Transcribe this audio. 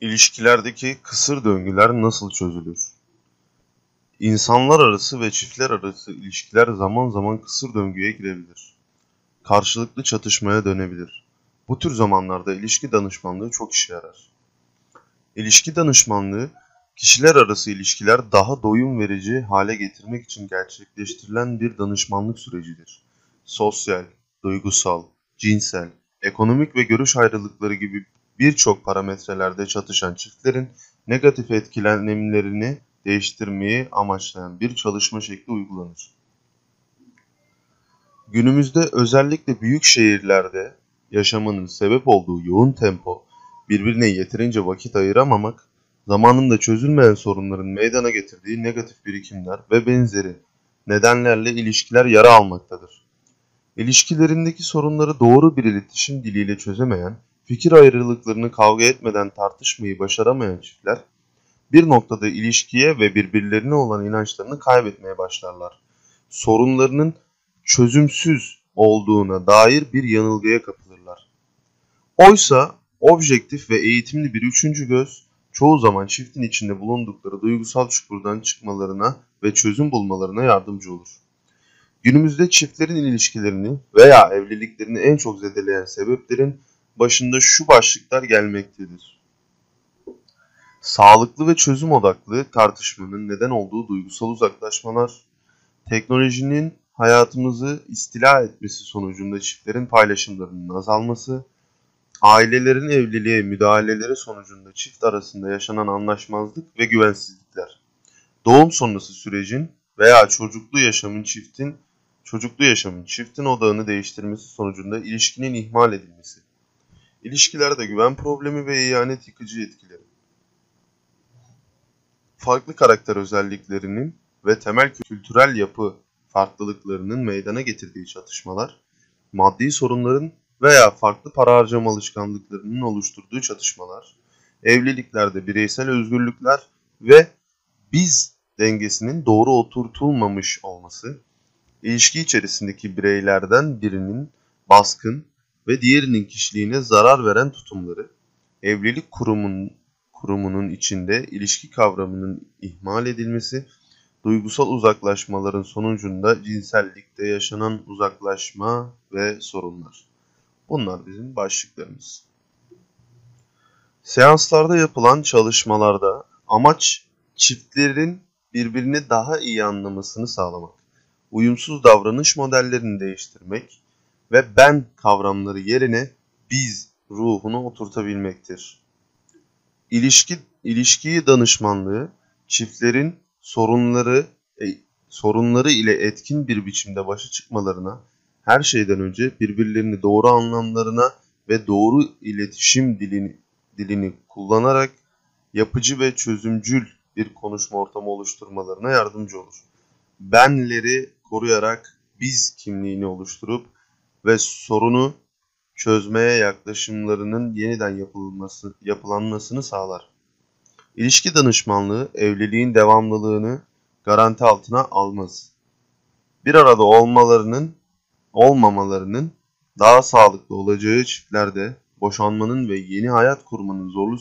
İlişkilerdeki kısır döngüler nasıl çözülür? İnsanlar arası ve çiftler arası ilişkiler zaman zaman kısır döngüye girebilir. Karşılıklı çatışmaya dönebilir. Bu tür zamanlarda ilişki danışmanlığı çok işe yarar. İlişki danışmanlığı, kişiler arası ilişkiler daha doyum verici hale getirmek için gerçekleştirilen bir danışmanlık sürecidir. Sosyal, duygusal, cinsel, ekonomik ve görüş ayrılıkları gibi birçok parametrelerde çatışan çiftlerin negatif etkilenimlerini değiştirmeyi amaçlayan bir çalışma şekli uygulanır. Günümüzde özellikle büyük şehirlerde yaşamanın sebep olduğu yoğun tempo, birbirine yeterince vakit ayıramamak, zamanında çözülmeyen sorunların meydana getirdiği negatif birikimler ve benzeri nedenlerle ilişkiler yara almaktadır. İlişkilerindeki sorunları doğru bir iletişim diliyle çözemeyen fikir ayrılıklarını kavga etmeden tartışmayı başaramayan çiftler bir noktada ilişkiye ve birbirlerine olan inançlarını kaybetmeye başlarlar. Sorunlarının çözümsüz olduğuna dair bir yanılgıya kapılırlar. Oysa objektif ve eğitimli bir üçüncü göz çoğu zaman çiftin içinde bulundukları duygusal çukurdan çıkmalarına ve çözüm bulmalarına yardımcı olur. Günümüzde çiftlerin ilişkilerini veya evliliklerini en çok zedeleyen sebeplerin başında şu başlıklar gelmektedir. Sağlıklı ve çözüm odaklı tartışmanın neden olduğu duygusal uzaklaşmalar, teknolojinin hayatımızı istila etmesi sonucunda çiftlerin paylaşımlarının azalması, ailelerin evliliğe müdahaleleri sonucunda çift arasında yaşanan anlaşmazlık ve güvensizlikler, doğum sonrası sürecin veya çocuklu yaşamın çiftin çocuklu yaşamın çiftin odağını değiştirmesi sonucunda ilişkinin ihmal edilmesi, İlişkilerde güven problemi ve ihanet yıkıcı etkileri. Farklı karakter özelliklerinin ve temel kültürel yapı farklılıklarının meydana getirdiği çatışmalar, maddi sorunların veya farklı para harcama alışkanlıklarının oluşturduğu çatışmalar, evliliklerde bireysel özgürlükler ve biz dengesinin doğru oturtulmamış olması, ilişki içerisindeki bireylerden birinin baskın, ve diğerinin kişiliğine zarar veren tutumları, evlilik kurumun, kurumunun içinde ilişki kavramının ihmal edilmesi, duygusal uzaklaşmaların sonucunda cinsellikte yaşanan uzaklaşma ve sorunlar. Bunlar bizim başlıklarımız. Seanslarda yapılan çalışmalarda amaç çiftlerin birbirini daha iyi anlamasını sağlamak, uyumsuz davranış modellerini değiştirmek, ve ben kavramları yerine biz ruhunu oturtabilmektir. İlişki, ilişkiyi danışmanlığı çiftlerin sorunları e, sorunları ile etkin bir biçimde başa çıkmalarına, her şeyden önce birbirlerini doğru anlamlarına ve doğru iletişim dilini, dilini kullanarak yapıcı ve çözümcül bir konuşma ortamı oluşturmalarına yardımcı olur. Benleri koruyarak biz kimliğini oluşturup ve sorunu çözmeye yaklaşımlarının yeniden yapılması, yapılanmasını sağlar. İlişki danışmanlığı evliliğin devamlılığını garanti altına almaz. Bir arada olmalarının, olmamalarının daha sağlıklı olacağı çiftlerde boşanmanın ve yeni hayat kurmanın zorlu